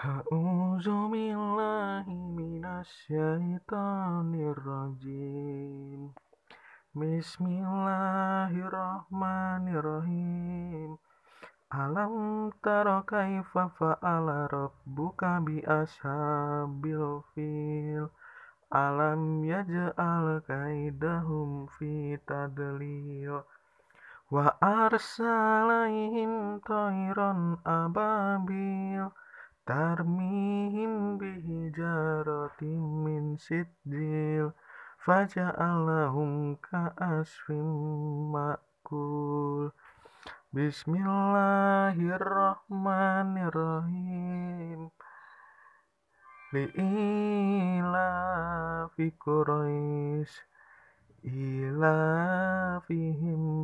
A'udzu billahi minasyaitonir rajim. Bismillahirrahmanirrahim. Alam tara kaifa fa'ala rabbuka bi ashabil fil. Alam yaj'al kaidahum fi tadlil. Wa arsalaihim tayran ababil. Tarmihim bihijaratin min sijil. Faja'alahum ka'asfim ma'kul. Bismillahirrahmanirrahim. Li'ilafi Quraisy Ilafihim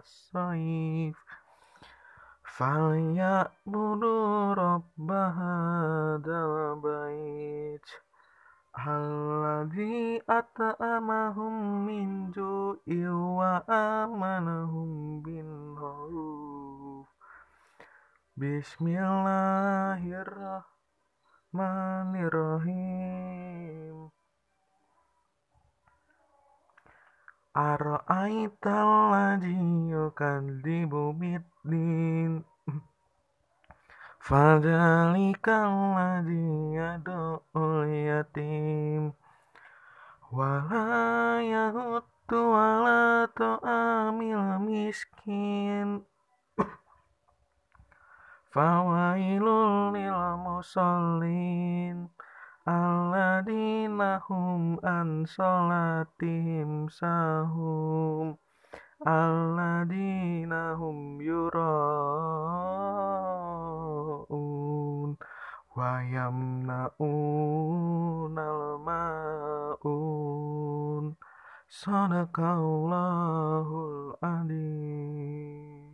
rihlatasyita'i was-sayf Falyabudu rabba hadzal bait Alladzi at'amahum min ju'in wa amanahum min khauf Bismillahirrahmanirrahim. Ara'aital ladzi yukadzibu biddin Fadzalikal ladzi yad'ul yatim. Wa la yahuddu ala ta'amil miskin. Fawailul lil musallin. Alladzina hum an salatihim sahum alladzina hum yura'un wa yamna'unal ma'un sadaqallahul adzim